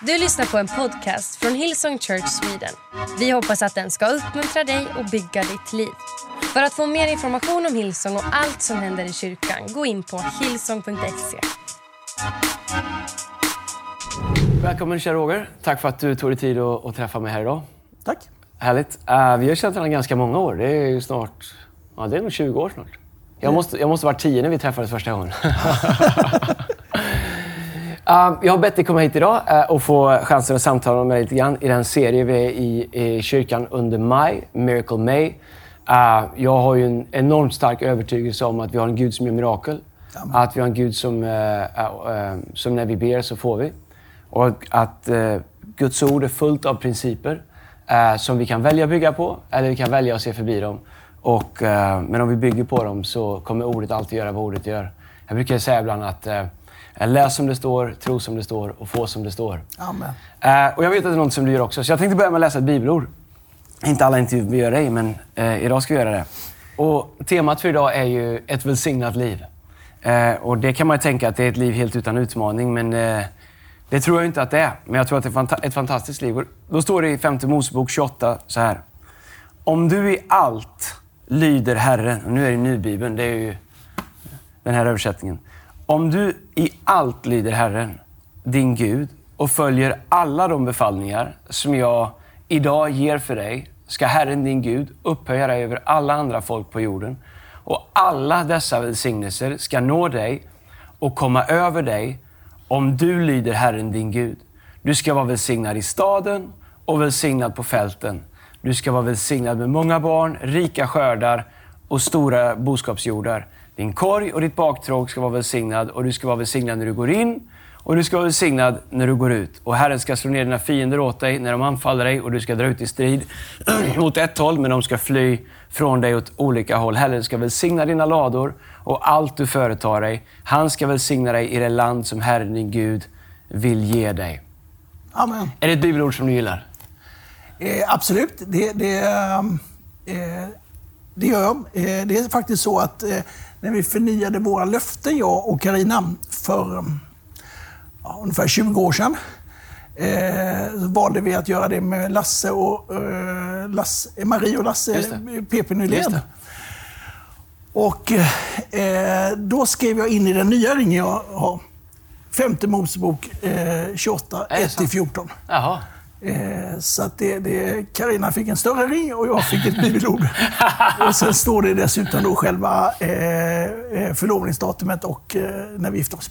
Du lyssnar på en podcast från Hillsong Church Sweden. Vi hoppas att den ska uppmuntra dig och bygga ditt liv. För att få mer information om Hillsong och allt som händer i kyrkan, gå in på hillsong.se. Välkommen kära Roger. Tack för att du tog dig tid att, att träffa mig här idag. Tack. Härligt. Uh, vi har känt varandra ganska många år. Det är ju snart... Ja, det är nog 20 år snart. Jag måste, jag måste vara 10 när vi träffades första gången. Uh, jag har bett dig komma hit idag uh, och få chansen att samtala med dig lite grann i den serie vi är i, i kyrkan under maj, Miracle May. Uh, jag har ju en enormt stark övertygelse om att vi har en Gud som gör mirakel. Amen. Att vi har en Gud som, som när vi ber så får vi. Och att Guds ord är fullt av principer som vi kan välja att bygga på eller vi kan välja att se förbi dem. Och, men om vi bygger på dem så kommer ordet alltid göra vad ordet gör. Jag brukar säga ibland att Läs som det står, tro som det står och få som det står. Amen. Uh, och jag vet att det är något som du gör också. Så jag tänkte börja med att läsa ett bibelord. Inte alla intervjuer dig, men uh, idag ska vi göra det. Och temat för idag är ju ett välsignat liv. Uh, och det kan man ju tänka att det är ett liv helt utan utmaning, men det tror jag inte att det är. Men jag tror att det är fanta ett fantastiskt liv. Och då står det i femte Mosebok 28 så här. Om du i allt lyder Herren, och nu är det nybibeln, det är ju den här översättningen. Om du i allt lyder Herren, din Gud, och följer alla de befallningar som jag idag ger för dig, ska Herren din Gud upphöja dig över alla andra folk på jorden. Och alla dessa välsignelser ska nå dig och komma över dig om du lyder Herren din Gud. Du ska vara välsignad i staden och välsignad på fälten. Du ska vara välsignad med många barn, rika skördar och stora boskapsjordar. Din korg och ditt baktråg ska vara välsignad och du ska vara välsignad när du går in och du ska vara välsignad när du går ut. Och Herren ska slå ner dina fiender åt dig när de anfaller dig och du ska dra ut i strid mot ett håll, men de ska fly från dig åt olika håll. Herren ska välsigna dina lador och allt du företar dig. Han ska välsigna dig i det land som Herren din Gud vill ge dig. Amen. Är det ett bibelord som du gillar? Eh, absolut. Det, det, eh, det gör jag. Eh, det är faktiskt så att eh, när vi förnyade våra löften, jag och Karina för ja, ungefär 20 år sedan, eh, valde vi att göra det med Lasse och, eh, Lasse, Marie och Lasse PP Nylén. Och eh, då skrev jag in i den nya ringen jag har, femte Mosebok eh, 28, 1-14. Eh, så att det, det, Carina fick en större ring och jag fick ett bibelord. och sen står det dessutom då själva eh, eh, förlovningsdatumet och eh, när vi gifte oss.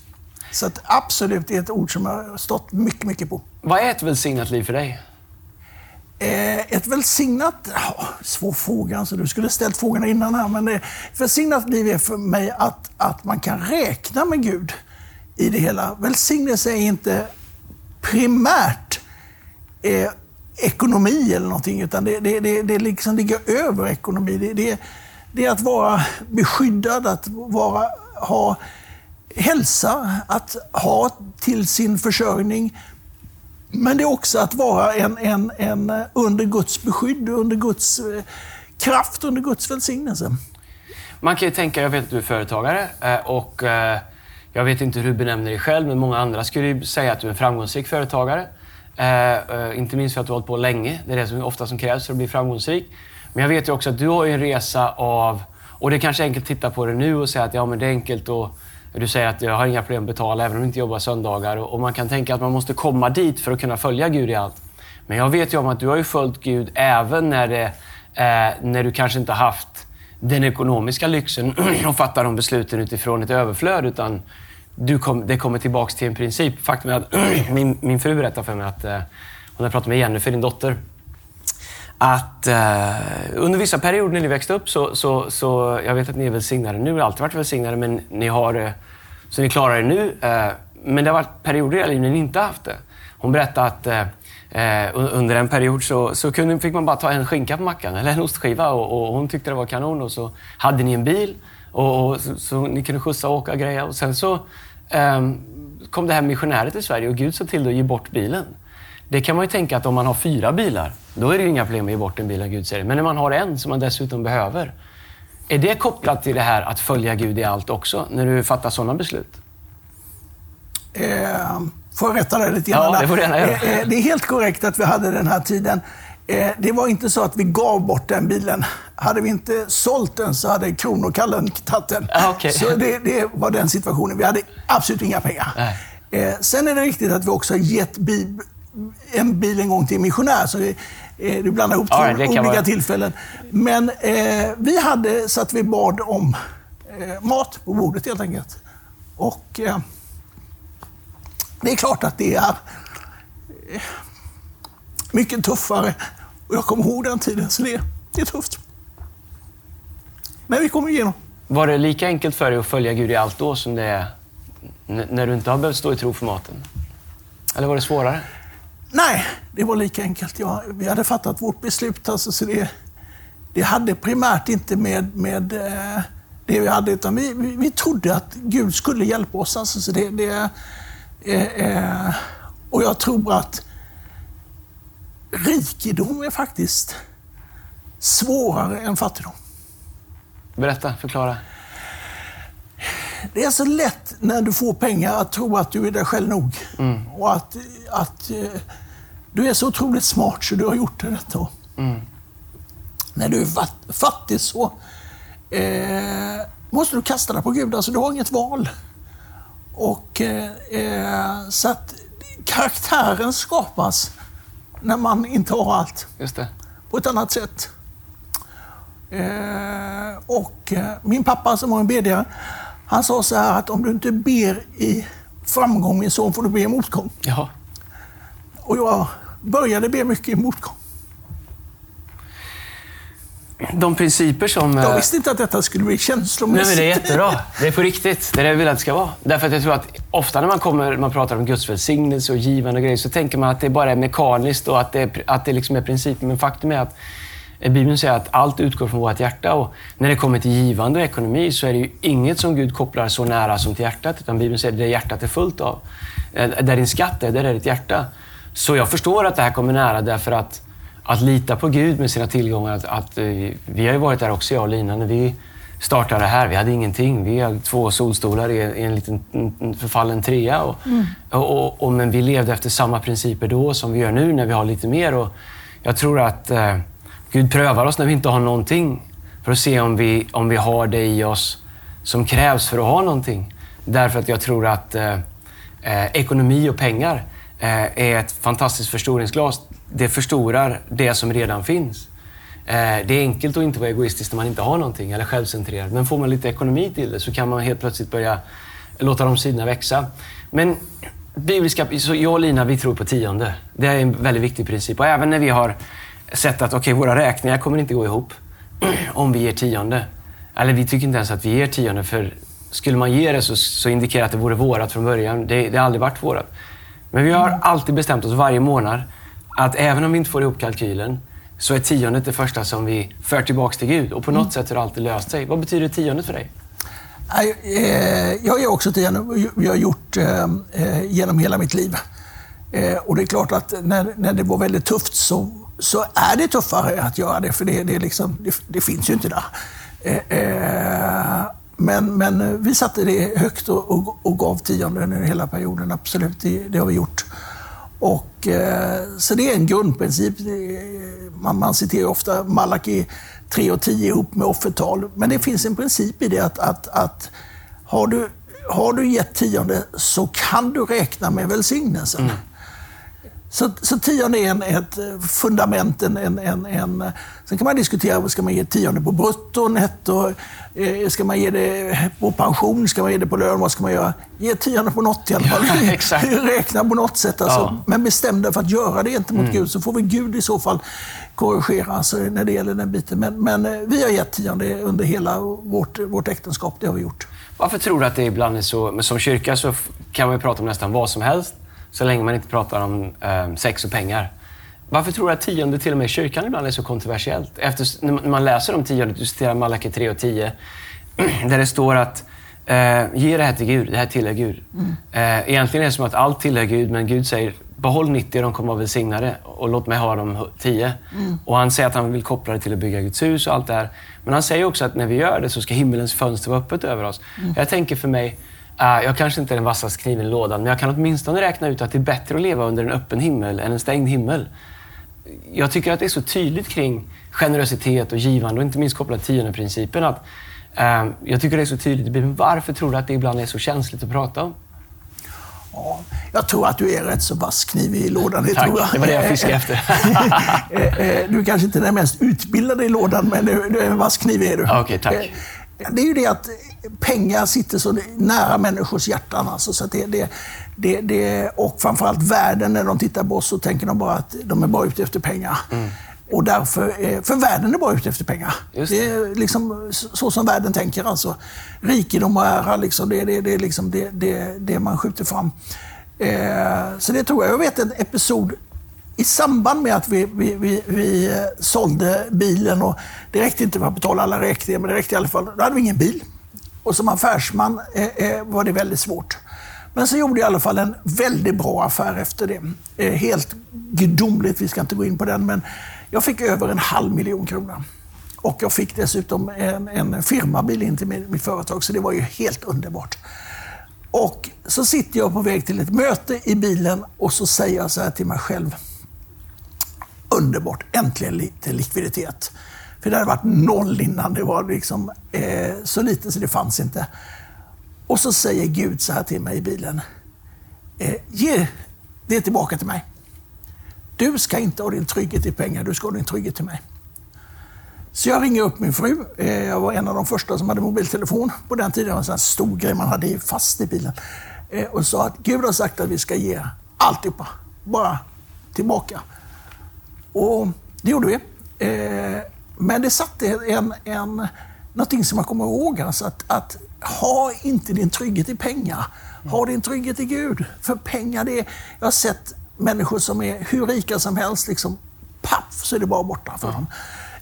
Så att absolut, det är ett ord som jag har stått mycket, mycket på. Vad är ett välsignat liv för dig? Eh, ett välsignat... Oh, svår fråga, alltså, du skulle ställt frågorna innan här. Men eh, ett välsignat liv är för mig att, att man kan räkna med Gud i det hela. Välsignelse är inte primärt eh, ekonomi eller någonting, utan det, det, det, det liksom ligger över ekonomi. Det, det, det är att vara beskyddad, att vara, ha hälsa, att ha till sin försörjning. Men det är också att vara en, en, en under Guds beskydd, under Guds eh, kraft, under Guds välsignelse. Man kan ju tänka, jag vet att du är företagare eh, och eh, jag vet inte hur du benämner dig själv, men många andra skulle säga att du är en framgångsrik företagare. Eh, eh, inte minst för att du har hållit på länge. Det är det som ofta som krävs för att bli framgångsrik. Men jag vet ju också att du har en resa av... Och det är kanske är enkelt att titta på det nu och säga att ja, men det är enkelt och du säger att jag har inga problem att betala även om du inte jobbar söndagar. Och man kan tänka att man måste komma dit för att kunna följa Gud i allt. Men jag vet ju om att du har ju följt Gud även när, det, eh, när du kanske inte haft den ekonomiska lyxen att fatta de besluten utifrån ett överflöd. Utan du kom, det kommer tillbaka till en princip. Faktum är att min, min fru berättade för mig att eh, hon har pratat med Jennifer, din dotter, att eh, under vissa perioder när ni växte upp så, så, så, jag vet att ni är välsignade nu, har alltid varit välsignade, men ni har eh, så ni klarar det nu. Eh, men det har varit perioder i era liv när ni inte haft det. Hon berättade att eh, eh under en period så, så kunde, fick man bara ta en skinka på mackan, eller en ostskiva, och, och hon tyckte det var kanon. Och så hade ni en bil och, och så, så, ni kunde skjutsa och åka greja. Och sen så um, kom det här missionärer till Sverige och Gud sa till att ge bort bilen. Det kan man ju tänka att om man har fyra bilar, då är det ju inga problem att ge bort en bil, Gud säger. Men när man har en som man dessutom behöver, är det kopplat till det här att följa Gud i allt också, när du fattar sådana beslut? Eh, Får jag rätta dig lite grann? Ja, det får du gärna göra. Eh, eh, Det är helt korrekt att vi hade den här tiden. Eh, Det var inte så att vi gav bort den bilen. Hade vi inte sålt den så hade Kronokallen tagit den. Ah, okej. Så det, det var den situationen. Vi hade absolut inga pengar. Nej. Eh, Sen är det riktigt att vi också har gett bil, en bil en gång till missionär. Så det, eh, du blandar ihop två kan olika vara- tillfällen. Men eh, vi hade så att vi bad om eh, mat på bordet helt enkelt. Och eh, det är klart att det är mycket tuffare. Och jag kommer ihåg den tiden, så det, det är tufft. Men vi kommer igenom. Var det lika enkelt för dig att följa Gud i allt då som det är när du inte har behövt stå i tro för maten? Eller var det svårare? Nej, det var lika enkelt. Ja, vi hade fattat vårt beslut. Alltså, så det, det hade primärt inte med, med eh, det vi hade, utan vi, vi, vi trodde att Gud skulle hjälpa oss. Alltså, så det, det, eh, eh, och jag tror att rikedom är faktiskt svårare än fattigdom. Berätta, förklara. Det är så lätt när du får pengar att tro att du är dig själv nog. Och att, att eh, du är så otroligt smart så du har gjort det rätt. Då. När du är fatt- fattig så eh, måste du kasta dig på Gud. Alltså, du har inget val. Och, eh, eh, så att karaktären skapas när man inte har allt Just det. på ett annat sätt. Eh, och eh, min pappa som var en bedjare, han sa så här att om du inte ber i framgång min son får du be i motgång. Ja. Och jag började be mycket i motgång. De principer som... Jag eh, visste inte att detta skulle bli Nej, känslomässigt. men det är jättebra. Det är på riktigt. Det är det jag vill att det ska vara. Därför att jag tror att ofta när man, kommer, man pratar om Guds välsignelse och givande och grejer så tänker man att det bara är mekaniskt och att det, är, att det liksom är principen. Men faktum är att eh, Bibeln säger att allt utgår från vårt hjärta. Och när det kommer till givande och ekonomi så är det ju inget som Gud kopplar så nära som till hjärtat. Utan Bibeln säger att det hjärtat är fullt av. Eh, Där din skatt är, där är ditt hjärta. Så jag förstår att det här kommer nära därför att att lita på Gud med sina tillgångar. Att, att, eh, vi har ju varit där också, jag och Lina, när vi startade här. Vi hade ingenting. Vi hade två solstolar i, i en liten en förfallen trea. Och, och, och, och, men vi levde efter samma principer då som vi gör nu när vi har lite mer. Och jag tror att eh, Gud prövar oss när vi inte har någonting för att se om vi, om vi har det i oss som krävs för att ha någonting. Därför att jag tror att eh, eh, ekonomi och pengar eh, är ett fantastiskt förstoringsglas. Det förstorar det som redan finns. Eh, det är enkelt att inte vara egoistisk när man inte har någonting eller självcentrerad. Men får man lite ekonomi till det så kan man helt plötsligt börja låta de sidorna växa. Men bibliska, så jag och Lina, vi tror på tionde. Det är en väldigt viktig princip. Och även när vi har sett att okay, våra räkningar kommer inte gå ihop om vi ger tionde. Eller vi tycker inte ens att vi ger tionde, för skulle man ge det så, så indikerar det att det vore vårat från början. Det, det har aldrig varit vårat. Men vi har alltid bestämt oss varje månad att även om vi inte får ihop kalkylen så är tiondet det första som vi för tillbaks till Gud. Och på något sätt har det alltid löst sig. Vad betyder tiondet för dig? Eh, Jag är också tionde. Vi har gjort eh, eh, genom hela mitt liv. Och det är klart att när, när det var väldigt tufft så, så är det tuffare att göra det, för det, det, liksom, det, det finns ju inte där. Men, men vi satte det högt och, och, och gav tionde under hela perioden, absolut. Det, det har vi gjort. Och, eh, så det är en grundprincip. Man, man citerar ofta Malaki 3 och 10 ihop med offertal. Men det finns en princip i det att, att, att har, du, har du gett tionde så kan du räkna med välsignelsen. Mm. Så, så tionde är en, ett fundament. En, en, en, en, sen kan man diskutera, ska man ge tionde på brutto, netto? Eh, ska man ge det på pension? Ska man ge det på lön? Vad ska man göra? Ge tionde på något i alla fall. Ja, exakt. Räkna på något sätt. Alltså. Ja. Men bestäm dig för att göra det gentemot Gud, så får vi Gud i så fall korrigera alltså, när det gäller den biten. Men, men eh, vi har gett tionde under hela vårt, vårt äktenskap. Det har vi gjort. Varför tror du att det ibland är så? Men som kyrka så kan man ju prata om nästan vad som helst så länge man inte pratar om eh, sex och pengar. Varför tror du att tionde till och med i kyrkan ibland är så kontroversiellt? Efter, när man- läser om tionde, du citerar Malaki 3 och 10, där det står att eh, ge det här till Gud, det här tillhör Gud. Eh, egentligen är det som att allt tillhör Gud, men Gud säger behåll 90 och de kommer att vara välsignade och låt mig ha de 10. Och han säger att han vill koppla det till att bygga Guds hus och allt det här. Men han säger också att när vi gör det så ska himmelens fönster vara öppet över oss. Jag tänker för mig, jag kanske inte är den vassaste kniven i lådan, men jag kan åtminstone räkna ut att det är bättre att leva under en öppen himmel än en stängd himmel. Jag tycker att det är så tydligt kring generositet och givande och inte minst kopplat till tiondeprincipen att uh, jag tycker det är så tydligt i Bibeln. Varför tror du att det ibland är så känsligt att prata om? Ja, jag tror att du är rätt så vass kniv i lådan. Det, Tack, tror jag. det var det jag fiskade efter. Eh, du är kanske inte är den mest utbildade i lådan, men du är en vass kniv är du. Okay, tack. Eh, det är ju det att pengar sitter så nära människors hjärtan. Alltså, så det, det, det, det, och framförallt världen, när de tittar på oss så tänker de bara att de är bara ute efter pengar. Mm. Och därför, för världen är bara ute efter pengar. Det. det. är liksom så som världen tänker. Alltså. Rikedom och ära, liksom, det, det, det är liksom det, det, det man skjuter fram. Eh, så det tror jag. Jag vet en episod i samband med att vi, vi, vi, vi eh, sålde bilen och det räckte inte för att betala alla räkningar, men det räckte i alla fall. Då hade vi ingen bil. Och som affärsman eh, eh, var det väldigt svårt. Men så gjorde jag i alla fall en väldigt bra affär efter det. Eh, helt gudomligt, vi ska inte gå in på den, men jag fick över en halv miljon kronor. Och jag fick dessutom en, en firmabil in till mitt företag, så det var ju helt underbart. Och så sitter jag på väg till ett möte i bilen och så säger jag så här till mig själv. Underbart, äntligen lite likviditet. För det hade varit noll innan. Det var liksom, eh, så lite så det fanns inte. Och så säger Gud så här till mig i bilen. Eh, ge det tillbaka till mig. Du ska inte ha din trygghet i pengar, du ska ha din trygghet till mig. Så jag ringer upp min fru. Eh, jag var en av de första som hade mobiltelefon på den tiden. Det var en sån stor grej man hade fast i bilen. Eh, och sa att Gud har sagt att vi ska ge alltihopa, bara tillbaka. Och det gjorde vi. Eh, men det satte en, en, någonting som jag kommer ihåg. Alltså att, att ha inte din trygghet i pengar. Ha din trygghet i Gud. För pengar, det är, jag har sett människor som är hur rika som helst, liksom paff så är det bara borta för dem.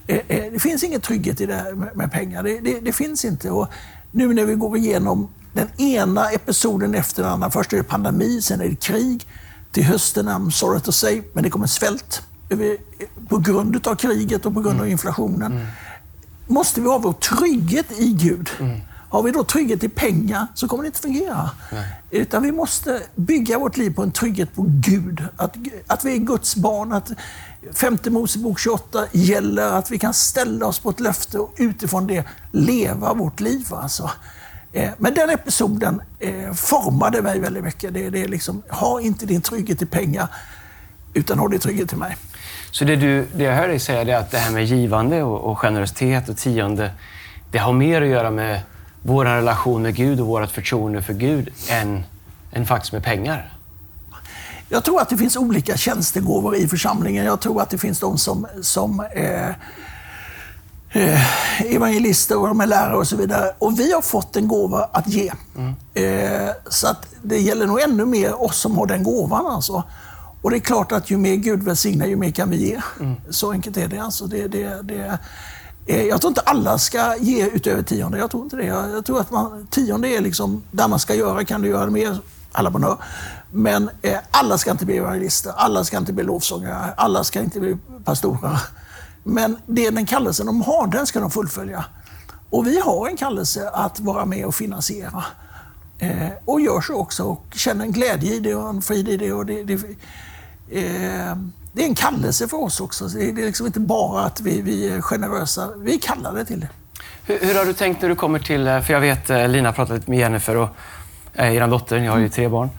Eh, eh, det finns ingen trygghet i det med pengar. Det, det, det, finns inte. Och nu när vi går igenom den ena episoden efter den andra. Först är det pandemi, sen är det krig. Till hösten, I'm sorry to say, men det kommer svält. På grund av kriget och på grund av mm. inflationen. Mm. Måste vi ha vår trygghet i Gud. Mm. Har vi då trygghet i pengar så kommer det inte fungera. Nej. Utan vi måste bygga vårt liv på en trygghet på Gud. Att, att vi är Guds barn. Att femte Mosebok 28 gäller. Att vi kan ställa oss på ett löfte och utifrån det leva vårt liv. Alltså. Eh, men den episoden eh, formade mig väldigt mycket. Det, det är liksom, ha inte din trygghet i pengar, utan ha din trygghet i mig. Så det, du, det jag hör dig säga är att det här med givande och, och generositet och tionde, det har mer att göra med vår relation med Gud och vårt förtroende för Gud än, än faktiskt med pengar? Jag tror att det finns olika tjänstegåvor i församlingen. Jag tror att det finns de som, som eh, eh, evangelister och de är lärare och så vidare. Och vi har fått en gåva att ge. Mm. Eh, så att det gäller nog ännu mer oss som har den gåvan. Alltså. Och det är klart att ju mer Gud välsignar, ju mer kan vi ge. Mm. Så enkelt är det. Alltså det, det, det Eh, jag tror inte alla ska ge utöver tionde. Jag tror inte det. Jag, tror att man, tionde är liksom där man ska göra. Kan du göra mer? Alla bonheur. Men eh, alla ska inte bli evangelister. Alla ska inte bli lovsångare. Alla ska inte bli pastorer. Men det den kallelsen de har, den ska de fullfölja. Och vi har en kallelse att vara med och finansiera. Eh, och gör så också och känner en glädje i det och en frid i det. Och det, det eh, det är en kallelse för oss också. Det är liksom inte bara att vi, vi är generösa, vi är kallade till det. Hur, hur, har du tänkt när du kommer till, eh, för jag vet eh, Lina pratade med Jennifer och eh, er dotter, ni har ju tre barn.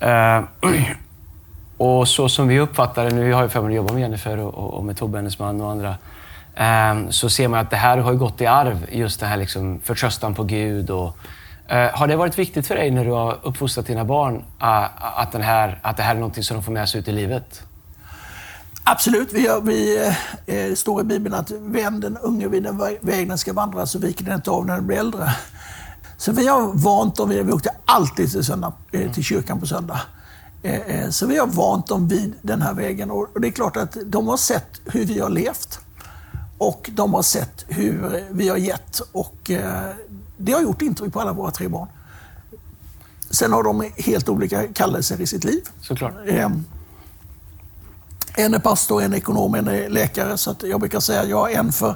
Eh, och så som vi uppfattar det, nu har jag förmånen att jobba med Jennifer och, och med Tobbe, hennes man och andra, eh, så ser man att det här har gått i arv, just det här liksom förtröstan på Gud. Och, har det varit viktigt för dig när du har uppfostrat dina barn att, den här, att det här är något som de får med sig ut i livet? Absolut. Vi, vi eh, står i Bibeln att vänd den unge vid den väg den ska vandra så viker den inte av när den blir äldre. Så vi har vant dem, vi åkte alltid till, söndag, eh, till kyrkan på söndag. Eh, eh, så vi har vant dem vid den här vägen och, det är klart att de har sett hur vi har levt. Och de har sett hur vi har gett och eh, det har gjort intryck på alla våra tre barn. Sen har de helt olika kallelser i sitt liv. Såklart. Eh, en är pastor, en är ekonom, en är läkare. Så jag brukar säga att jag har en för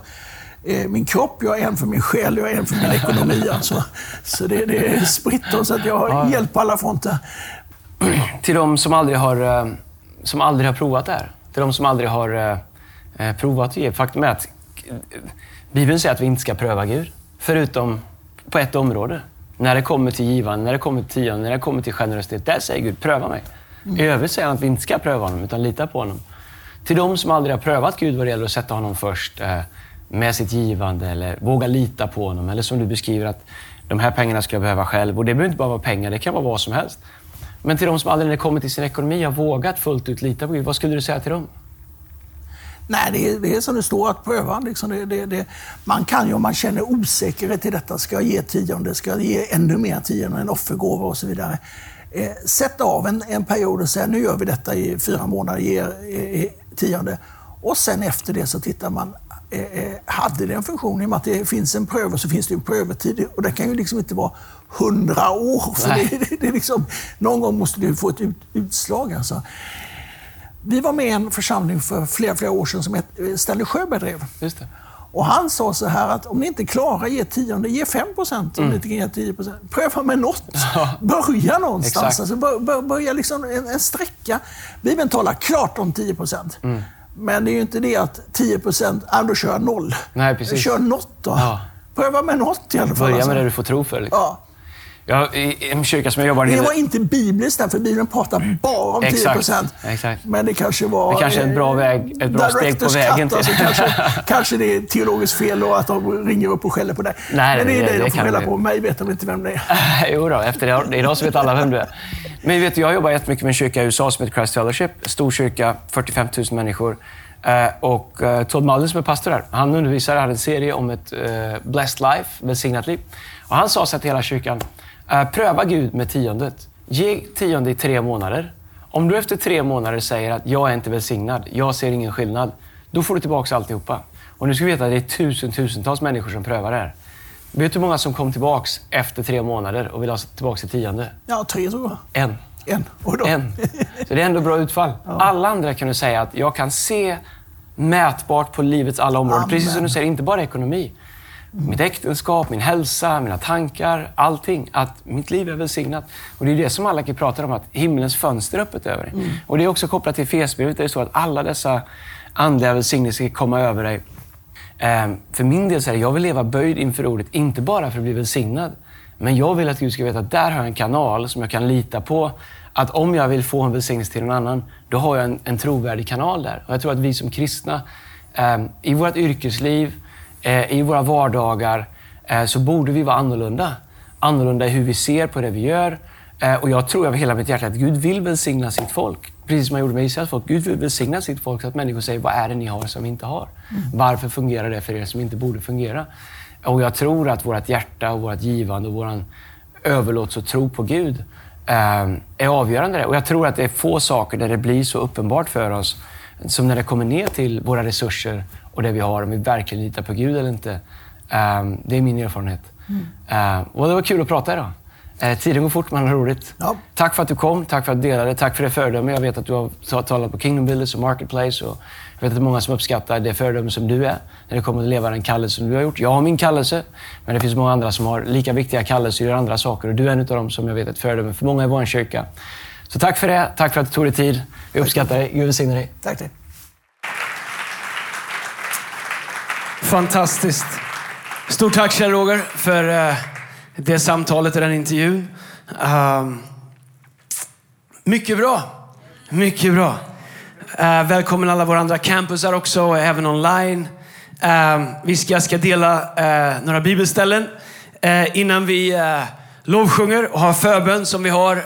eh, min kropp, jag har en för min själ, jag har en för min ekonomi. Alltså. Så det, det är spritt så att jag har ja. hjälp på alla fronter. Till de som aldrig har, eh, som aldrig har provat det här. Till de som aldrig har eh, provat att ge. Faktum är att Bibeln säger att vi inte ska pröva Gud. Förutom på ett område. När det kommer till givande, när det kommer till tionde, när det kommer till generositet. Där säger Gud, pröva mig. I övrigt säger han att vi inte ska pröva honom, utan lita på honom. Till de som aldrig har prövat Gud vad det gäller att sätta honom först eh, med sitt givande eller våga lita på honom. Eller som du beskriver att de här pengarna ska jag behöva själv. Och det behöver inte bara vara pengar, det kan vara vad som helst. Men till de som aldrig när det kommer till sin ekonomi har vågat fullt ut lita på Gud, vad skulle du säga till dem? Nej, det är, det är som det står, att pröva. Liksom det, det, det, man kan ju om man känner osäkerhet i detta, ska jag ge tionde, ska jag ge ännu mer tionde, en offergåva och så vidare. Eh, sätta av en, en period och säga nu gör vi detta i fyra månader, ger eh, tionde. Och sen efter det så tittar man, eh, eh, hade det en funktion? I och med att det finns en pröve så finns det en prövotid och det kan ju liksom inte vara hundra år. För det, det, är liksom, någon gång måste det få ett ut, utslag. Alltså. Vi var med i en församling för flera, flera år sedan som eh, Stanley Sjöberg drev. Just det. Och han sa så här att om ni inte klarar ge tionde, ge 5 procent. Om mm. ni inte kan ge 10 procent. Pröva med något. Börja någonstans. Alltså, bör, börja liksom en, en sträcka. Bibeln talar klart om 10 procent. Mm. Men det är ju inte det att 10 procent, äh, då kör jag noll. Nej, precis. Kör något då. Ja. Pröva med något i alla fall. Börja med alltså. det du får tro för. Liksom. Ja. Ja, i en kyrka som jag jobbar i... Det var inte bibliskt där, för Bibeln pratar bara om 10 procent. Men det kanske var... Det kanske är en bra, väg, ett bra steg på vägen till... Alltså, kanske, kanske det är teologiskt fel och att de ringer upp och skäller på dig. Nej, Men det är det, det de får reda på. Mig vet de inte vem det är. jo då, efter det, idag så vet alla vem du är. Men vet jag jobbar jättemycket med en kyrka i USA som heter Christ Fellowship. Stor kyrka, 45 000 människor. Uh, och uh, Todd Mullen som är pastor där, han undervisar, hade en serie om ett uh, blessed life, välsignat liv. Och han sa så till hela kyrkan, pröva Gud med tiondet. Ge tionde i tre månader. Om du efter tre månader säger att jag är inte välsignad, jag ser ingen skillnad, då får du tillbaka alltihopa. Och nu ska vi veta att det är tusen, tusentals människor som prövar det här. Vet du hur många som kom tillbaka efter tre månader och vill ha tillbaka sitt tionde? Ja, tre tror jag. En. En. en. Så det är ändå bra utfall. Ja. Alla andra kan du säga att jag kan se mätbart på livets alla områden. Amen. Precis som du säger, inte bara ekonomi mitt äktenskap, min hälsa, mina tankar, allting. Att mitt liv är välsignat. Och det är det som alla pratar om, att himmelens fönster är öppet över dig. Mm. Och det är också kopplat till Fesbrevet, där det står att alla dessa andliga välsignelser ska komma över dig. Ehm, för min del så är det, jag vill leva böjd inför ordet, inte bara för att bli välsignad. Men jag vill att Gud ska veta att där har jag en kanal som jag kan lita på. Att om jag vill få en välsignelse till någon annan, då har jag en, en trovärdig kanal där. Och jag tror att vi som kristna, eh, i vårt yrkesliv, i våra vardagar eh, så borde vi vara annorlunda. Annorlunda i hur vi ser på det vi gör. Eh, och jag tror av hela mitt hjärta att Gud vill välsigna sitt folk. Precis som han gjorde med Israels folk. Gud vill välsigna sitt folk så att människor säger, vad är det ni har som vi inte har? Mm. Varför fungerar det för er som inte borde fungera? Och jag tror att vårt hjärta, och vårt givande och vår överlåtelse och tro på Gud är avgörande. Och jag tror att det är få saker där det blir så uppenbart för oss som när det kommer ner till våra resurser och det vi har, om vi verkligen litar på Gud eller inte. Um, det är min erfarenhet. Mm. Uh, och det var kul att prata idag. Uh, tiden går fort, det är roligt. Ja. Tack för att du kom, tack för att du delade, tack för det föredöme. Jag vet att du har talat på Kingdom Builders och Marketplace. Och jag vet att det är många som uppskattar det föredöme som du är när det kommer att leva den kallelse som du har gjort. Jag har min kallelse, men det finns många andra som har lika viktiga kallelser och gör andra saker. Och du är en av dem som jag vet är ett föredöme för många i vår kyrka. Så tack för det. Tack för att du tog dig tid. Vi uppskattar dig. Gud välsigne dig. Tack dig. Fantastiskt. Stort tack Kjell Roger för eh, det samtalet och den intervjun. Ehm, mycket bra. Mycket bra. Eh, välkommen alla våra andra campusar också, och även online. Ehm, vi ska, ska dela eh, några bibelställen innan vi lovsjunger och har förbön som vi har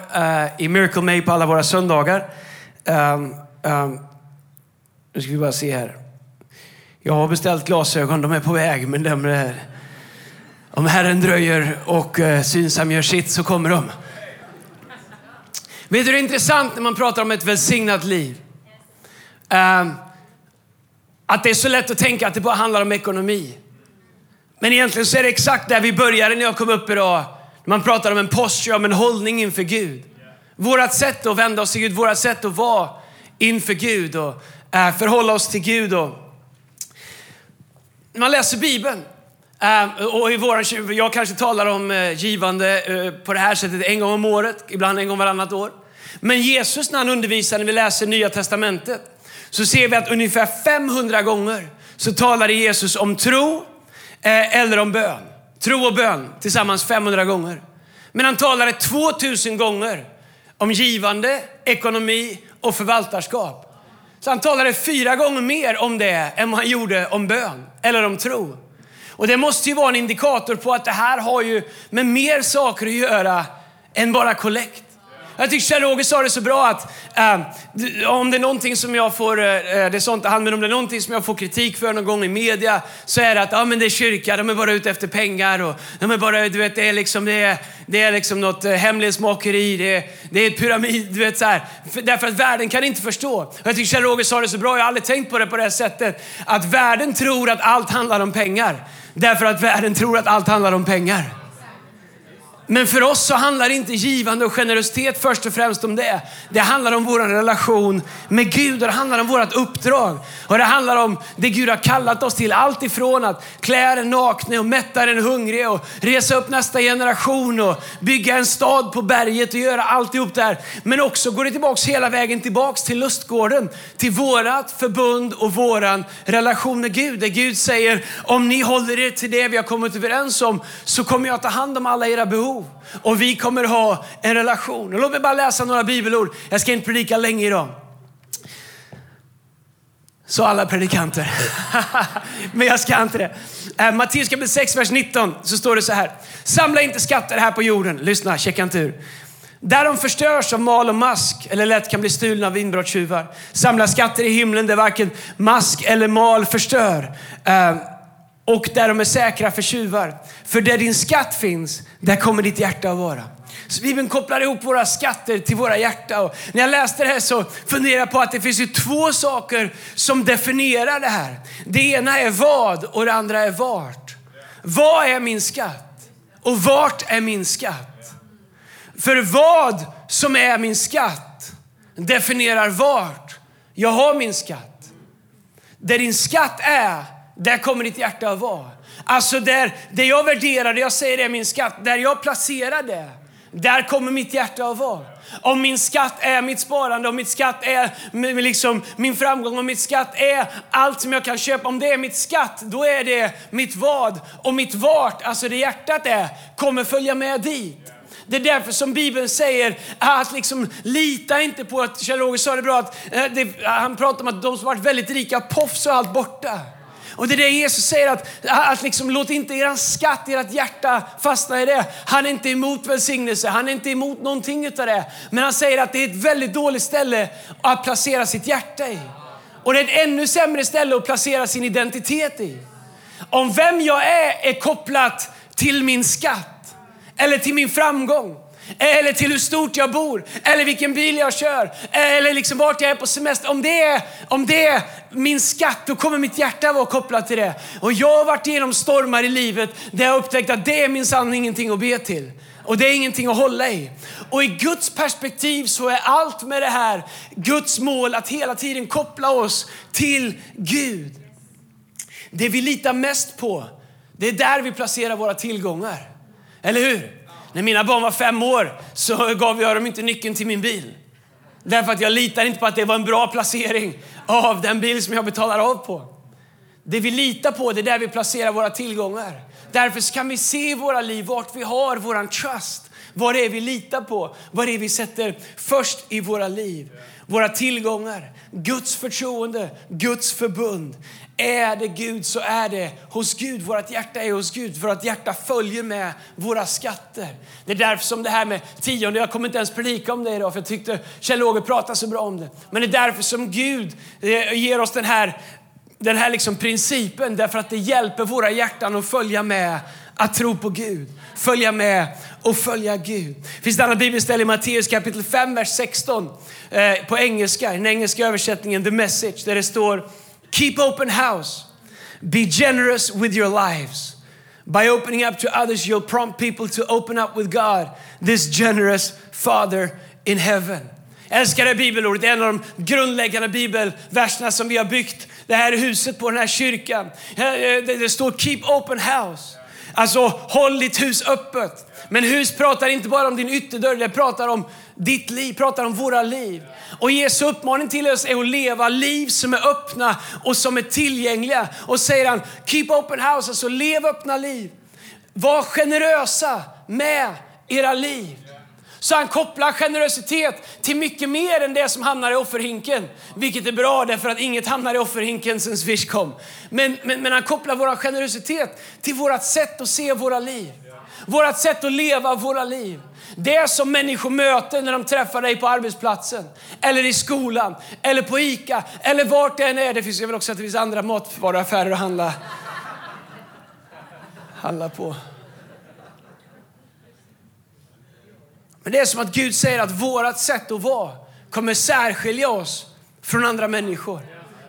i Miracle May på alla våra söndagar. Ehm, nu ska vi bara se här. Jag har beställt glasögon, de är på väg, men de är, om Herren dröjer och eh, Synsam gör sitt så kommer de. Vet du, det är intressant när man pratar om ett välsignat liv. Eh, att det är så lätt att tänka att det bara handlar om ekonomi. Men egentligen så är det exakt där vi började när jag kom upp idag. När man pratar om en posture, om en hållning inför Gud. Vårat sätt att vända oss till Gud, vårat sätt att vara inför Gud och eh, förhålla oss till Gud. Och man läser Bibeln, ehm, och i våran jag kanske talar om eh, givande eh, på det här sättet en gång om året, ibland en gång varannat år. Men Jesus när han undervisar, när vi läser Nya Testamentet, så ser vi att ungefär 500 gånger så talar Jesus om tro eh, eller om bön. Tro och bön tillsammans 500 gånger. Men han talade 2000 gånger om givande, ekonomi och förvaltarskap. Så han talade fyra gånger mer om det än vad han gjorde om bön eller om tro. Och det måste ju vara en indikator på att det här har ju med mer saker att göra än bara kollekt. Jag tycker Kjell-Åge sa det så bra att äh, om det är någonting som jag får, äh, det är sånt han, men om det är någonting som jag får kritik för någon gång i media så är det att ja, men det är kyrka, de är bara ute efter pengar och de är bara, du vet, det är liksom, det är, det är liksom något hemlighetsmakeri, det är, det är ett pyramid, du vet så här. För, därför att världen kan inte förstå. Och jag tycker Kjell-Åge sa det så bra, jag har aldrig tänkt på det på det här sättet, att världen tror att allt handlar om pengar. Därför att världen tror att allt handlar om pengar. Men för oss så handlar inte givande och generositet först och främst om det. Det handlar om vår relation med Gud och det handlar om vårt uppdrag. Och det handlar om det Gud har kallat oss till. Allt ifrån att klä den nakne och mätta den hungrige och resa upp nästa generation och bygga en stad på berget och göra alltihop där. Men också går det tillbaks hela vägen tillbaks till lustgården, till vårat förbund och våran relation med Gud. Där Gud säger, om ni håller er till det vi har kommit överens om så kommer jag ta hand om alla era behov behov. Och vi kommer ha en relation. Och låt mig bara läsa några bibelord. Jag ska inte predika länge idag. Så alla predikanter. Men jag ska inte det. Äh, Matteus kapitel 6, vers 19 så står det så här. Samla inte skatter här på jorden. Lyssna, checka inte ur. Där de förstörs av mal och mask eller lätt kan bli stulna av inbrottstjuvar. Samla skatter i himlen där varken mask eller mal förstör. Äh, och där de är säkra för tjuvar. För där din skatt finns, där kommer ditt hjärta att vara. Så Bibeln kopplar ihop våra skatter till våra hjärtan. Och när jag läste det här så funderade jag på att det finns ju två saker som definierar det här. Det ena är vad och det andra är vart. Vad är min skatt? Och vart är min skatt? För vad som är min skatt definierar vart jag har min skatt. Där din skatt är, där kommer ditt hjärta att vara. Alltså där, det jag värderar, det jag säger är min skatt, där jag placerar det, där kommer mitt hjärta att vara. Om min skatt är mitt sparande, om mitt skatt är liksom min framgång, om mitt skatt är allt som jag kan köpa, om det är mitt skatt, då är det mitt vad. Och mitt vart, alltså det hjärtat är, kommer följa med dit. Det är därför som Bibeln säger att liksom, lita inte på att, Kjell-Roger sa det bra, att, eh, det, han pratar om att de som varit väldigt rika, poff och allt borta. Och det är det Jesus säger att, att liksom, låt inte er skatt, ert hjärta fastna i det. Han är inte emot välsignelse, han är inte emot någonting utav det. Men han säger att det är ett väldigt dåligt ställe att placera sitt hjärta i. Och det är ett ännu sämre ställe att placera sin identitet i. Om vem jag är är kopplat till min skatt eller till min framgång eller till hur stort jag bor, eller vilken bil jag kör, eller liksom vart jag är på semester. Om det är, om det är min skatt, då kommer mitt hjärta vara kopplat till det. Och jag har varit igenom stormar i livet där jag upptäckt att det är minsann ingenting att be till. Och det är ingenting att hålla i. Och i Guds perspektiv så är allt med det här Guds mål att hela tiden koppla oss till Gud. Det vi litar mest på, det är där vi placerar våra tillgångar. Eller hur? När mina barn var fem år så gav jag dem inte nyckeln till min bil. Därför att jag litar inte på att det var en bra placering av den bil som jag betalar av på. Det vi litar på, det är där vi placerar våra tillgångar. Därför kan vi se i våra liv vart vi har våran trust. Vad det är vi litar på, vad det är vi sätter först i våra liv. Våra tillgångar, Guds förtroende, Guds förbund. Är det Gud så är det hos Gud. Vårt hjärta är hos Gud. Vårt hjärta följer med våra skatter. Det är därför som det här med tionde, jag kommer inte ens predika om det idag för jag tyckte Kjell-Åge pratade så bra om det. Men det är därför som Gud eh, ger oss den här, den här liksom principen därför att det hjälper våra hjärtan att följa med att tro på Gud. Följa med och följa Gud. Det finns ett annat bibelställe i Matteus kapitel 5, vers 16 eh, på engelska, den engelska översättningen, the message, där det står Keep open house. Be generous with your lives. By opening up to others, you'll prompt people to open up with God, this generous Father in heaven. Älskar det bibelordet. En av de grundläggande bibelverserna som vi har byggt det här huset på, den här kyrkan. Eh, eh, det står Keep open house. Alltså håll ditt hus öppet. Men hus pratar inte bara om din ytterdörr, det pratar om ditt liv, pratar om våra liv. Och Jesu uppmaning till oss är att leva liv som är öppna och som är tillgängliga. Och säger han, keep open house, alltså lev öppna liv. Var generösa med era liv. Så han kopplar generositet till mycket mer än det som hamnar i offerhinken. Vilket är bra därför att inget hamnar i offerhinken sen Swish kom. Men, men, men han kopplar vår generositet till vårt sätt att se våra liv. Vårt sätt att leva våra liv. Det som människor möter när de träffar dig på arbetsplatsen, eller i skolan, eller på ICA, eller vart det än är. Det finns väl också att det finns andra matvaruaffärer att handla, handla på. Men det är som att Gud säger att vårt sätt att vara kommer särskilja oss från andra människor.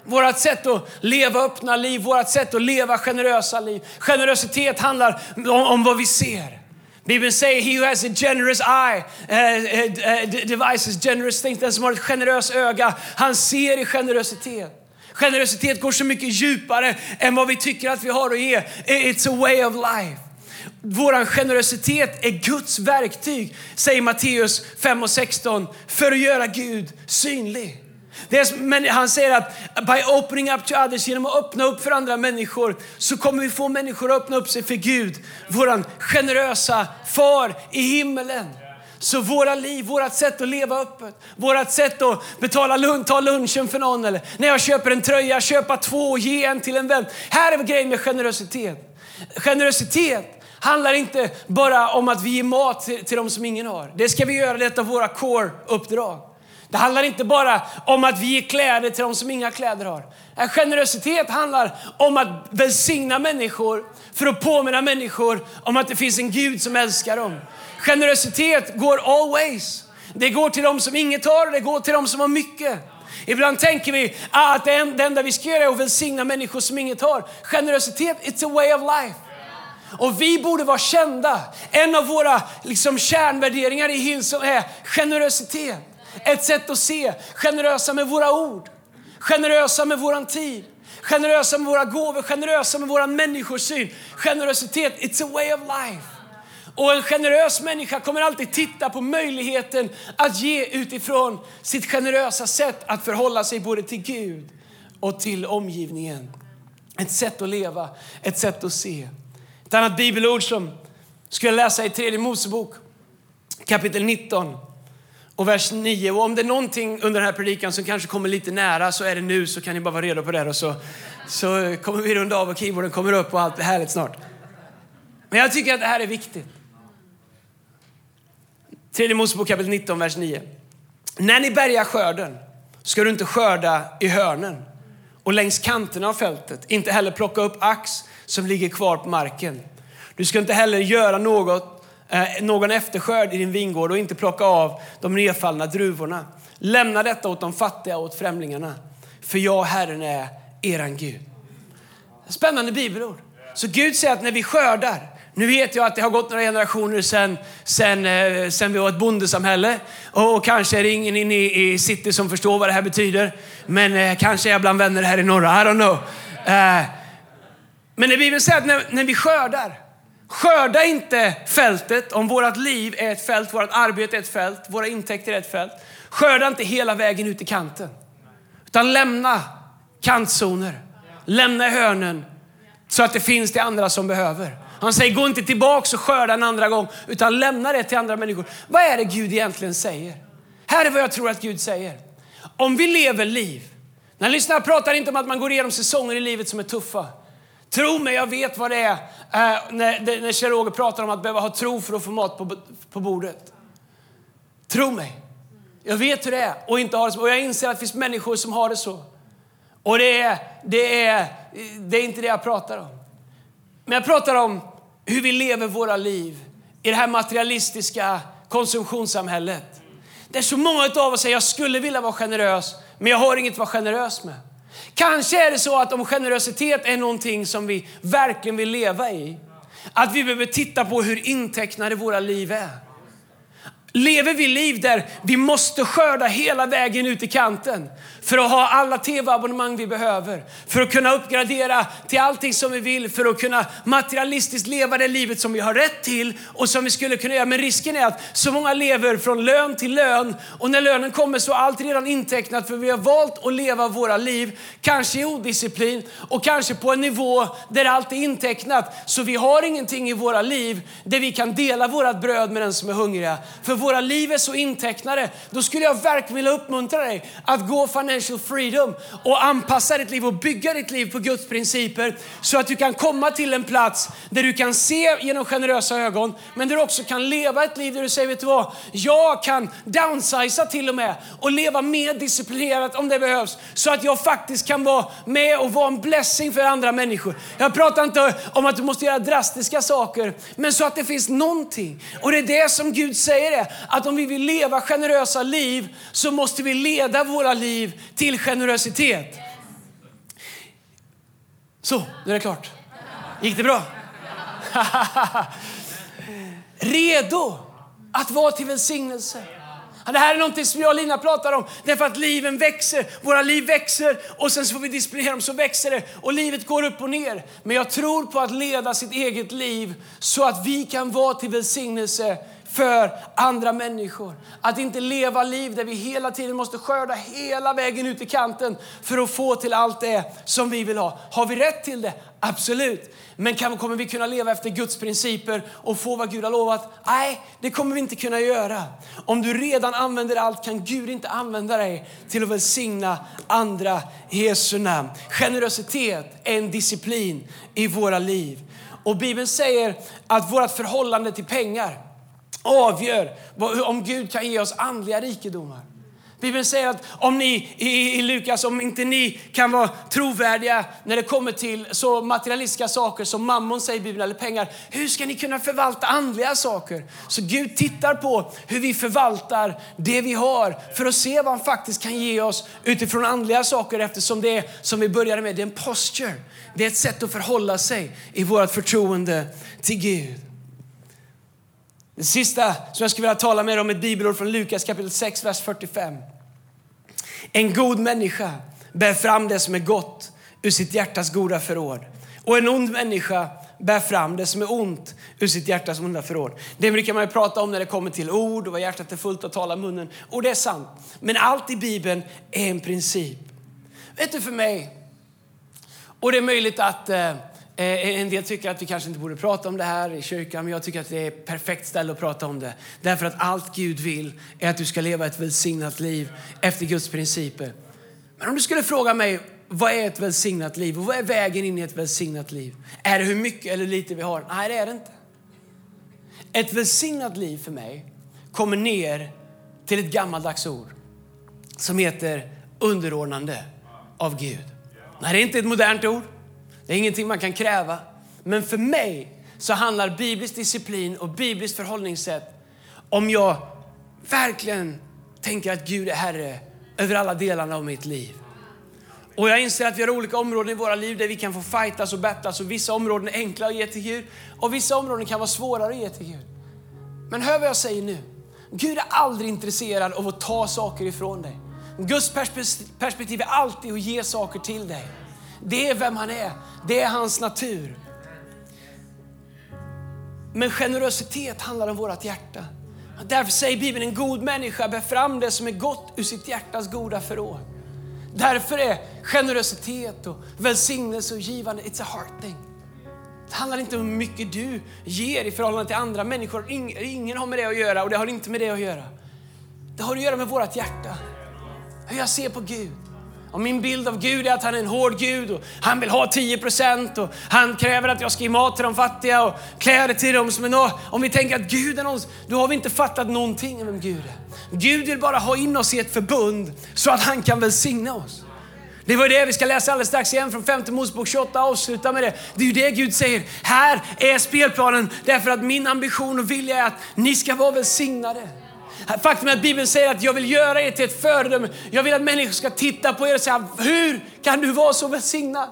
Vårt sätt att leva öppna liv, vårt sätt att leva generösa liv. Generositet handlar om, om vad vi ser. Bibeln säger he who has a generous eye eh, eh, eh, uh, uh, devices generous things. Den som har ett generöst öga, han ser i generositet. Generositet går så mycket djupare än vad vi tycker att vi har att ge. It's a way of life. Vår generositet är Guds verktyg, säger Matteus 5 och 16, för att göra Gud synlig. Är, men han säger att by opening up to others, genom att öppna upp för andra människor, så kommer vi få människor att öppna upp sig för Gud, vår generösa far i himmelen. Så våra liv, vårt sätt att leva öppet, vårt sätt att betala lunch, ta lunchen för någon eller när jag köper en tröja, köpa två och ge en till en vän. Här är grejen med generositet. Generositet handlar inte bara om att vi ger mat till, till de som ingen har. Det ska vi göra, det är våra core-uppdrag. Det handlar inte bara om att vi ger kläder till de som inga kläder har. Generositet handlar om att välsigna människor för att påminna människor om att det finns en Gud som älskar dem. Generositet går always. Det går till de som inget har och det går till de som har mycket. Ibland tänker vi att det enda vi ska göra är att välsigna människor som inget har. Generositet, it's a way of life. Och vi borde vara kända. En av våra liksom, kärnvärderingar i Hillsong är generositet. Ett sätt att se, generösa med våra ord, generösa med våran tid, generösa med våra gåvor, generösa med våran människosyn. Generositet, it's a way of life. Och en generös människa kommer alltid titta på möjligheten att ge utifrån sitt generösa sätt att förhålla sig både till Gud och till omgivningen. Ett sätt att leva, ett sätt att se. Ett annat bibelord som skulle läsa i tredje Mosebok kapitel 19 och vers 9. Och om det är någonting under den här predikan som kanske kommer lite nära så är det nu så kan ni bara vara redo på det och så, så kommer vi runda av och keyboarden kommer upp och allt är härligt snart. Men jag tycker att det här är viktigt. Tredje Mosebok kapitel 19, vers 9. När ni bärgar skörden ska du inte skörda i hörnen och längs kanterna av fältet. Inte heller plocka upp ax som ligger kvar på marken. Du ska inte heller göra något, eh, någon efterskörd i din vingård och inte plocka av de nedfallna druvorna. Lämna detta åt de fattiga och åt främlingarna. För jag, Herren, är eran Gud. Spännande bibelord. Så Gud säger att när vi skördar, nu vet jag att det har gått några generationer sedan sen, eh, sen vi var ett bondesamhälle och kanske är det ingen inne i city som förstår vad det här betyder. Men eh, kanske är jag bland vänner här i norra, I don't know. Eh, men när Bibeln säger att när, när vi skördar, skörda inte fältet om vårt liv är ett fält, vårt arbete är ett fält, våra intäkter är ett fält. Skörda inte hela vägen ut i kanten. Utan lämna kantzoner, lämna hörnen så att det finns det andra som behöver. Han säger gå inte tillbaka och skörda en andra gång utan lämna det till andra människor. Vad är det Gud egentligen säger? Här är vad jag tror att Gud säger. Om vi lever liv, när jag lyssnar jag pratar inte om att man går igenom säsonger i livet som är tuffa. Tro mig, jag vet vad det är äh, när, när Kjell-Roger pratar om att behöva ha tro för att få mat på, på bordet. Tro mig. Jag vet hur det är och inte har det så. Och jag inser att det finns människor som har det så. Och det är, det är, det är inte det jag pratar om. Men jag pratar om hur vi lever våra liv i det här materialistiska konsumtionssamhället. Det är så många av oss säger jag skulle vilja vara generös, men jag har inget att vara generös med. Kanske är det så att om generositet är någonting som vi verkligen vill leva i, att vi behöver titta på hur intecknade våra liv är. Lever vi liv där vi måste skörda hela vägen ut i kanten för att ha alla tv-abonnemang vi behöver, för att kunna uppgradera till allting som vi vill, för att kunna materialistiskt leva det livet som vi har rätt till och som vi skulle kunna göra. Men risken är att så många lever från lön till lön och när lönen kommer så är allt redan intecknat för vi har valt att leva våra liv, kanske i odisciplin och kanske på en nivå där allt är intecknat. Så vi har ingenting i våra liv där vi kan dela vårt bröd med den som är hungriga. För våra liv är så intecknade. Då skulle jag verkligen vilja uppmuntra dig att gå financial freedom och anpassa ditt liv och bygga ditt liv på Guds principer så att du kan komma till en plats där du kan se genom generösa ögon men där du också kan leva ett liv där du säger, vet du vad? Jag kan downsiza till och med och leva mer disciplinerat om det behövs så att jag faktiskt kan vara med och vara en blessing för andra människor. Jag pratar inte om att du måste göra drastiska saker men så att det finns någonting. Och det är det som Gud säger är att om vi vill leva generösa liv så måste vi leda våra liv till generositet. Så, nu är det klart. Gick det bra? Redo att vara till välsignelse. Det här är något som jag och Lina pratar om. Därför att liven växer, våra liv växer och sen så får vi disciplinera dem så växer det och livet går upp och ner. Men jag tror på att leda sitt eget liv så att vi kan vara till välsignelse för andra människor. Att inte leva liv där vi hela tiden måste skörda hela vägen ut i kanten för att få till allt det som vi vill ha. Har vi rätt till det? Absolut. Men kan, kommer vi kunna leva efter Guds principer och få vad Gud har lovat? Nej, det kommer vi inte kunna göra. Om du redan använder allt kan Gud inte använda dig till att välsigna andra i Jesu namn. Generositet är en disciplin i våra liv. Och Bibeln säger att vårt förhållande till pengar avgör om Gud kan ge oss andliga rikedomar. Bibeln säger att om ni i, Lukas, om inte ni kan vara trovärdiga när det kommer till så materialistiska saker som mammon säger i Bibeln, eller pengar, hur ska ni kunna förvalta andliga saker? Så Gud tittar på hur vi förvaltar det vi har för att se vad han faktiskt kan ge oss utifrån andliga saker eftersom det är, som vi började med, det är en posture. Det är ett sätt att förhålla sig i vårt förtroende till Gud. Det sista som jag skulle vilja tala med om är ett bibelord från Lukas kapitel 6, vers 45. En god människa bär fram det som är gott ur sitt hjärtas goda förråd. Och en ond människa bär fram det som är ont ur sitt hjärtas onda förråd. Det brukar man ju prata om när det kommer till ord och vad hjärtat är fullt att tala munnen. Och det är sant. Men allt i Bibeln är en princip. Vet du för mig, och det är möjligt att Eh, Eh, en del tycker att vi kanske inte borde prata om det här i kyrkan, men jag tycker att det är ett perfekt ställe att prata om det. Därför att allt Gud vill är att du ska leva ett välsignat liv efter Guds principer. Men om du skulle fråga mig, vad är ett välsignat liv och vad är vägen in i ett välsignat liv? Är det hur mycket eller lite vi har? Nej, det är det inte. Ett välsignat liv för mig kommer ner till ett gammaldags ord som heter underordnande av Gud. Nej, det är inte ett modernt ord. Det är ingenting man kan kräva. Men för mig så handlar biblisk disciplin och bibliskt förhållningssätt om jag verkligen tänker att Gud är Herre över alla delarna av mitt liv. Och jag inser att vi har olika områden i våra liv där vi kan få fightas och battlas och vissa områden är enkla att ge till Gud och vissa områden kan vara svårare att ge till Gud. Men hör vad jag säger nu. Gud är aldrig intresserad av att ta saker ifrån dig. Guds perspektiv är alltid att ge saker till dig. Det är vem han är. Det är hans natur. Men generositet handlar om vårt hjärta. Därför säger Bibeln en god människa bär fram det som är gott ur sitt hjärtas goda förråd. Därför är generositet och välsignelse och givande, it's a heart thing. Det handlar inte om hur mycket du ger i förhållande till andra människor. Ingen har med det att göra och det har inte med det att göra. Det har att göra med vårt hjärta. Hur jag ser på Gud. Och min bild av Gud är att han är en hård Gud och han vill ha 10 procent och han kräver att jag ska ge mat till de fattiga och kläder till dem som är nå. Om vi tänker att Gud är någon, då har vi inte fattat någonting om vem Gud är. Gud vill bara ha in oss i ett förbund så att han kan välsigna oss. Det var det vi ska läsa alldeles strax igen från femte Mosebok 28 och avsluta med det. Det är ju det Gud säger. Här är spelplanen därför att min ambition och vilja är att ni ska vara välsignade. Faktum är att Bibeln säger att jag vill göra er till ett föredöme. Jag vill att människor ska titta på er och säga, hur kan du vara så välsignad?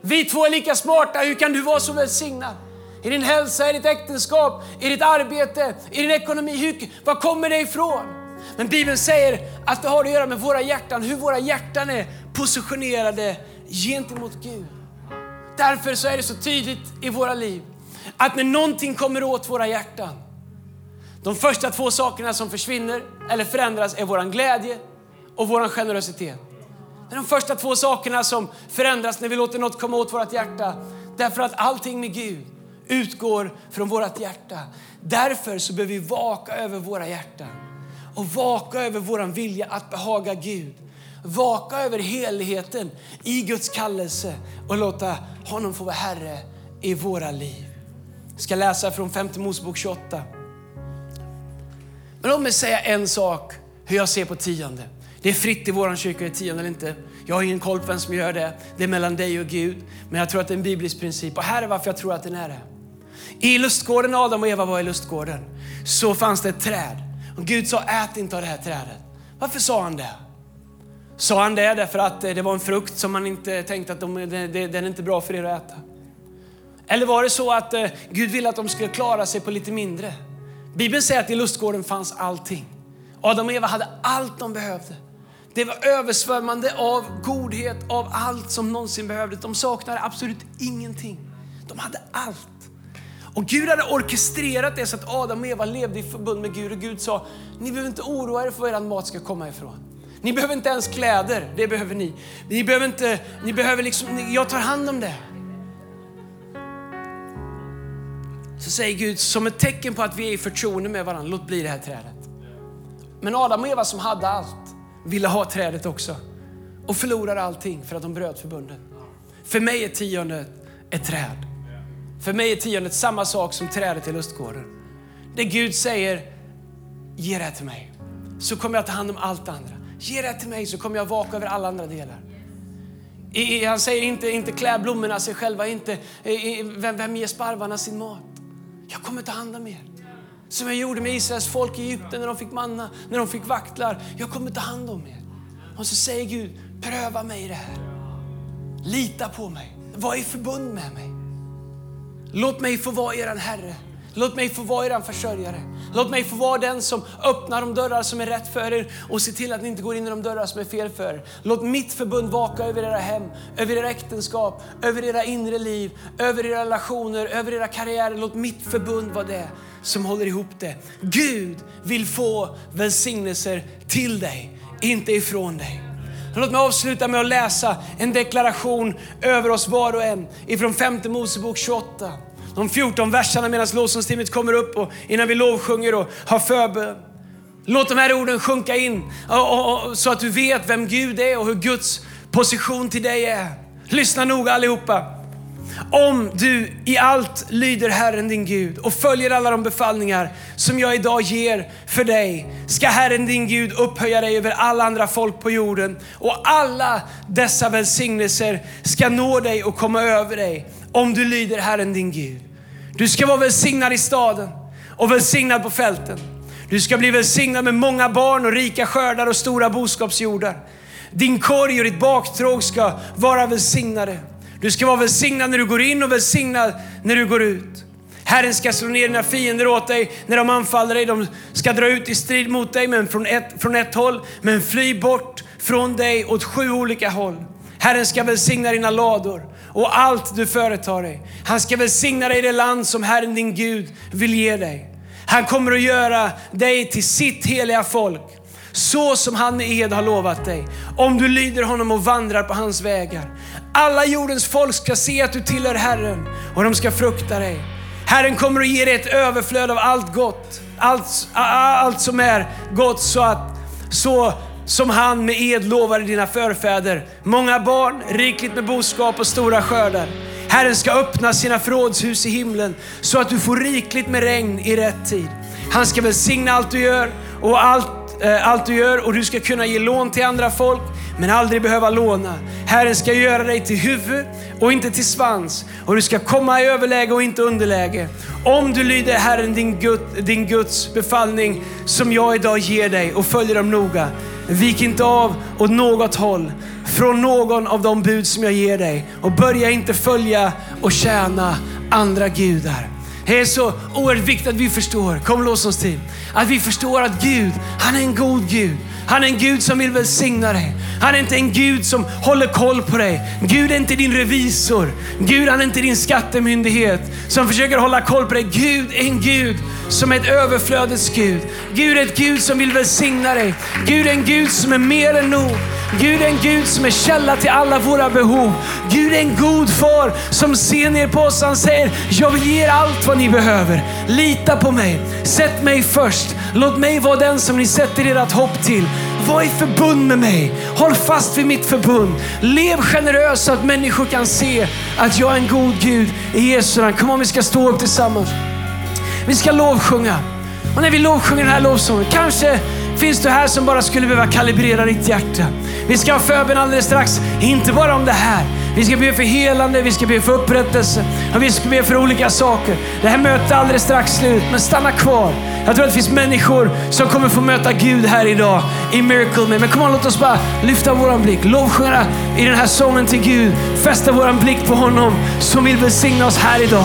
Vi två är lika smarta, hur kan du vara så välsignad? I din hälsa, i ditt äktenskap, i ditt arbete, i din ekonomi. Hur, var kommer det ifrån? Men Bibeln säger att det har att göra med våra hjärtan, hur våra hjärtan är positionerade gentemot Gud. Därför så är det så tydligt i våra liv att när någonting kommer åt våra hjärtan, de första två sakerna som försvinner eller förändras är vår glädje och vår generositet. Det är de första två sakerna som förändras när vi låter något komma åt vårt hjärta. Därför att allting med Gud utgår från vårt hjärta. Därför så behöver vi vaka över våra hjärtan och vaka över vår vilja att behaga Gud. Vaka över helheten i Guds kallelse och låta honom få vara Herre i våra liv. Jag ska läsa från 5 Mosebok 28. Men låt mig säga en sak hur jag ser på tionde. Det är fritt i vår kyrka i tionde eller inte. Jag har ingen koll på vem som gör det. Det är mellan dig och Gud. Men jag tror att det är en biblisk princip. Och här är varför jag tror att den är det. I lustgården, Adam och Eva var i lustgården, så fanns det ett träd. Och Gud sa, ät inte av det här trädet. Varför sa han det? Sa han det därför att eh, det var en frukt som man inte tänkte att de, eh, den är inte bra för er att äta? Eller var det så att eh, Gud ville att de skulle klara sig på lite mindre? Bibeln säger att i lustgården fanns allting. Adam och Eva hade allt de behövde. Det var översvämmande av godhet, av allt som någonsin behövdes. De saknade absolut ingenting. De hade allt. Och Gud hade orkestrerat det så att Adam och Eva levde i förbund med Gud. Och Gud sa, ni behöver inte oroa er för var er mat ska komma ifrån. Ni behöver inte ens kläder, det behöver ni. Ni behöver inte, ni behöver liksom, jag tar hand om det. Så säger Gud, som ett tecken på att vi är i förtroende med varandra, låt bli det här trädet. Men Adam och Eva som hade allt, ville ha trädet också. Och förlorade allting för att de bröt förbundet. För mig är tiondet ett träd. För mig är tiondet samma sak som trädet i lustgården. Det Gud säger, ge det här till mig. Så kommer jag ta hand om allt andra. Ge det till mig så kommer jag vaka över alla andra delar. I, han säger inte, inte klä blommorna sig själva, inte i, vem, vem ger sparvarna sin mat. Jag kommer ta hand om er. Som jag gjorde med Israels folk i Egypten när de fick manna, när de fick vaktlar. Jag kommer ta hand om er. Och så säger Gud, pröva mig i det här. Lita på mig. Var i förbund med mig. Låt mig få vara er Herre. Låt mig få vara er försörjare. Låt mig få vara den som öppnar de dörrar som är rätt för er och ser till att ni inte går in i de dörrar som är fel för er. Låt mitt förbund vaka över era hem, över era äktenskap, över era inre liv, över era relationer, över era karriärer. Låt mitt förbund vara det som håller ihop det. Gud vill få välsignelser till dig, inte ifrån dig. Låt mig avsluta med att läsa en deklaration över oss var och en ifrån femte Mosebok 28. De 14 verserna medan lovsångsteamet kommer upp och innan vi lovsjunger och har förbön. Låt de här orden sjunka in så att du vet vem Gud är och hur Guds position till dig är. Lyssna noga allihopa. Om du i allt lyder Herren din Gud och följer alla de befallningar som jag idag ger för dig, ska Herren din Gud upphöja dig över alla andra folk på jorden och alla dessa välsignelser ska nå dig och komma över dig om du lyder Herren din Gud. Du ska vara välsignad i staden och välsignad på fälten. Du ska bli välsignad med många barn och rika skördar och stora boskapsjordar. Din korg och ditt baktråg ska vara välsignade. Du ska vara välsignad när du går in och välsignad när du går ut. Herren ska slå ner dina fiender åt dig när de anfaller dig. De ska dra ut i strid mot dig men från, ett, från ett håll, men fly bort från dig åt sju olika håll. Herren ska välsigna dina lador och allt du företar dig. Han ska välsigna dig i det land som Herren din Gud vill ge dig. Han kommer att göra dig till sitt heliga folk, så som han i ed har lovat dig. Om du lyder honom och vandrar på hans vägar. Alla jordens folk ska se att du tillhör Herren och de ska frukta dig. Herren kommer att ge dig ett överflöd av allt gott, allt, allt som är gott så att så som han med ed lovade dina förfäder. Många barn, rikligt med boskap och stora skördar. Herren ska öppna sina förrådshus i himlen så att du får rikligt med regn i rätt tid. Han ska välsigna allt du gör och allt, eh, allt du gör och du ska kunna ge lån till andra folk men aldrig behöva låna. Herren ska göra dig till huvud och inte till svans och du ska komma i överläge och inte underläge. Om du lyder Herren din, Gud, din Guds befallning som jag idag ger dig och följer dem noga Vik inte av åt något håll från någon av de bud som jag ger dig och börja inte följa och tjäna andra gudar. Det är så oerhört viktigt att vi förstår, kom lås oss till, att vi förstår att Gud, han är en god Gud. Han är en Gud som vill välsigna dig. Han är inte en Gud som håller koll på dig. Gud är inte din revisor. Gud han är inte din skattemyndighet som försöker hålla koll på dig. Gud är en Gud som är ett överflödets Gud. Gud är ett Gud som vill välsigna dig. Gud är en Gud som är mer än nog. Gud är en Gud som är källa till alla våra behov. Gud är en god far som ser ner på oss. Han säger, jag vill ge er allt vad ni behöver. Lita på mig. Sätt mig först. Låt mig vara den som ni sätter ert hopp till. Var i förbund med mig. Håll fast vid mitt förbund. Lev generöst så att människor kan se att jag är en god Gud i Jesu namn. Kom om vi ska stå upp tillsammans. Vi ska lovsjunga. Och när vi lovsjunger den här lovsången, kanske finns du här som bara skulle behöva kalibrera ditt hjärta. Vi ska ha förbön alldeles strax, inte bara om det här. Vi ska be för helande, vi ska be för upprättelse och vi ska be för olika saker. Det här mötet är alldeles strax slut, men stanna kvar. Jag tror att det finns människor som kommer få möta Gud här idag i Miracle Me. Men kom on, låt oss bara lyfta våran blick, lovsjunga i den här sången till Gud, fästa våran blick på honom som vill välsigna oss här idag.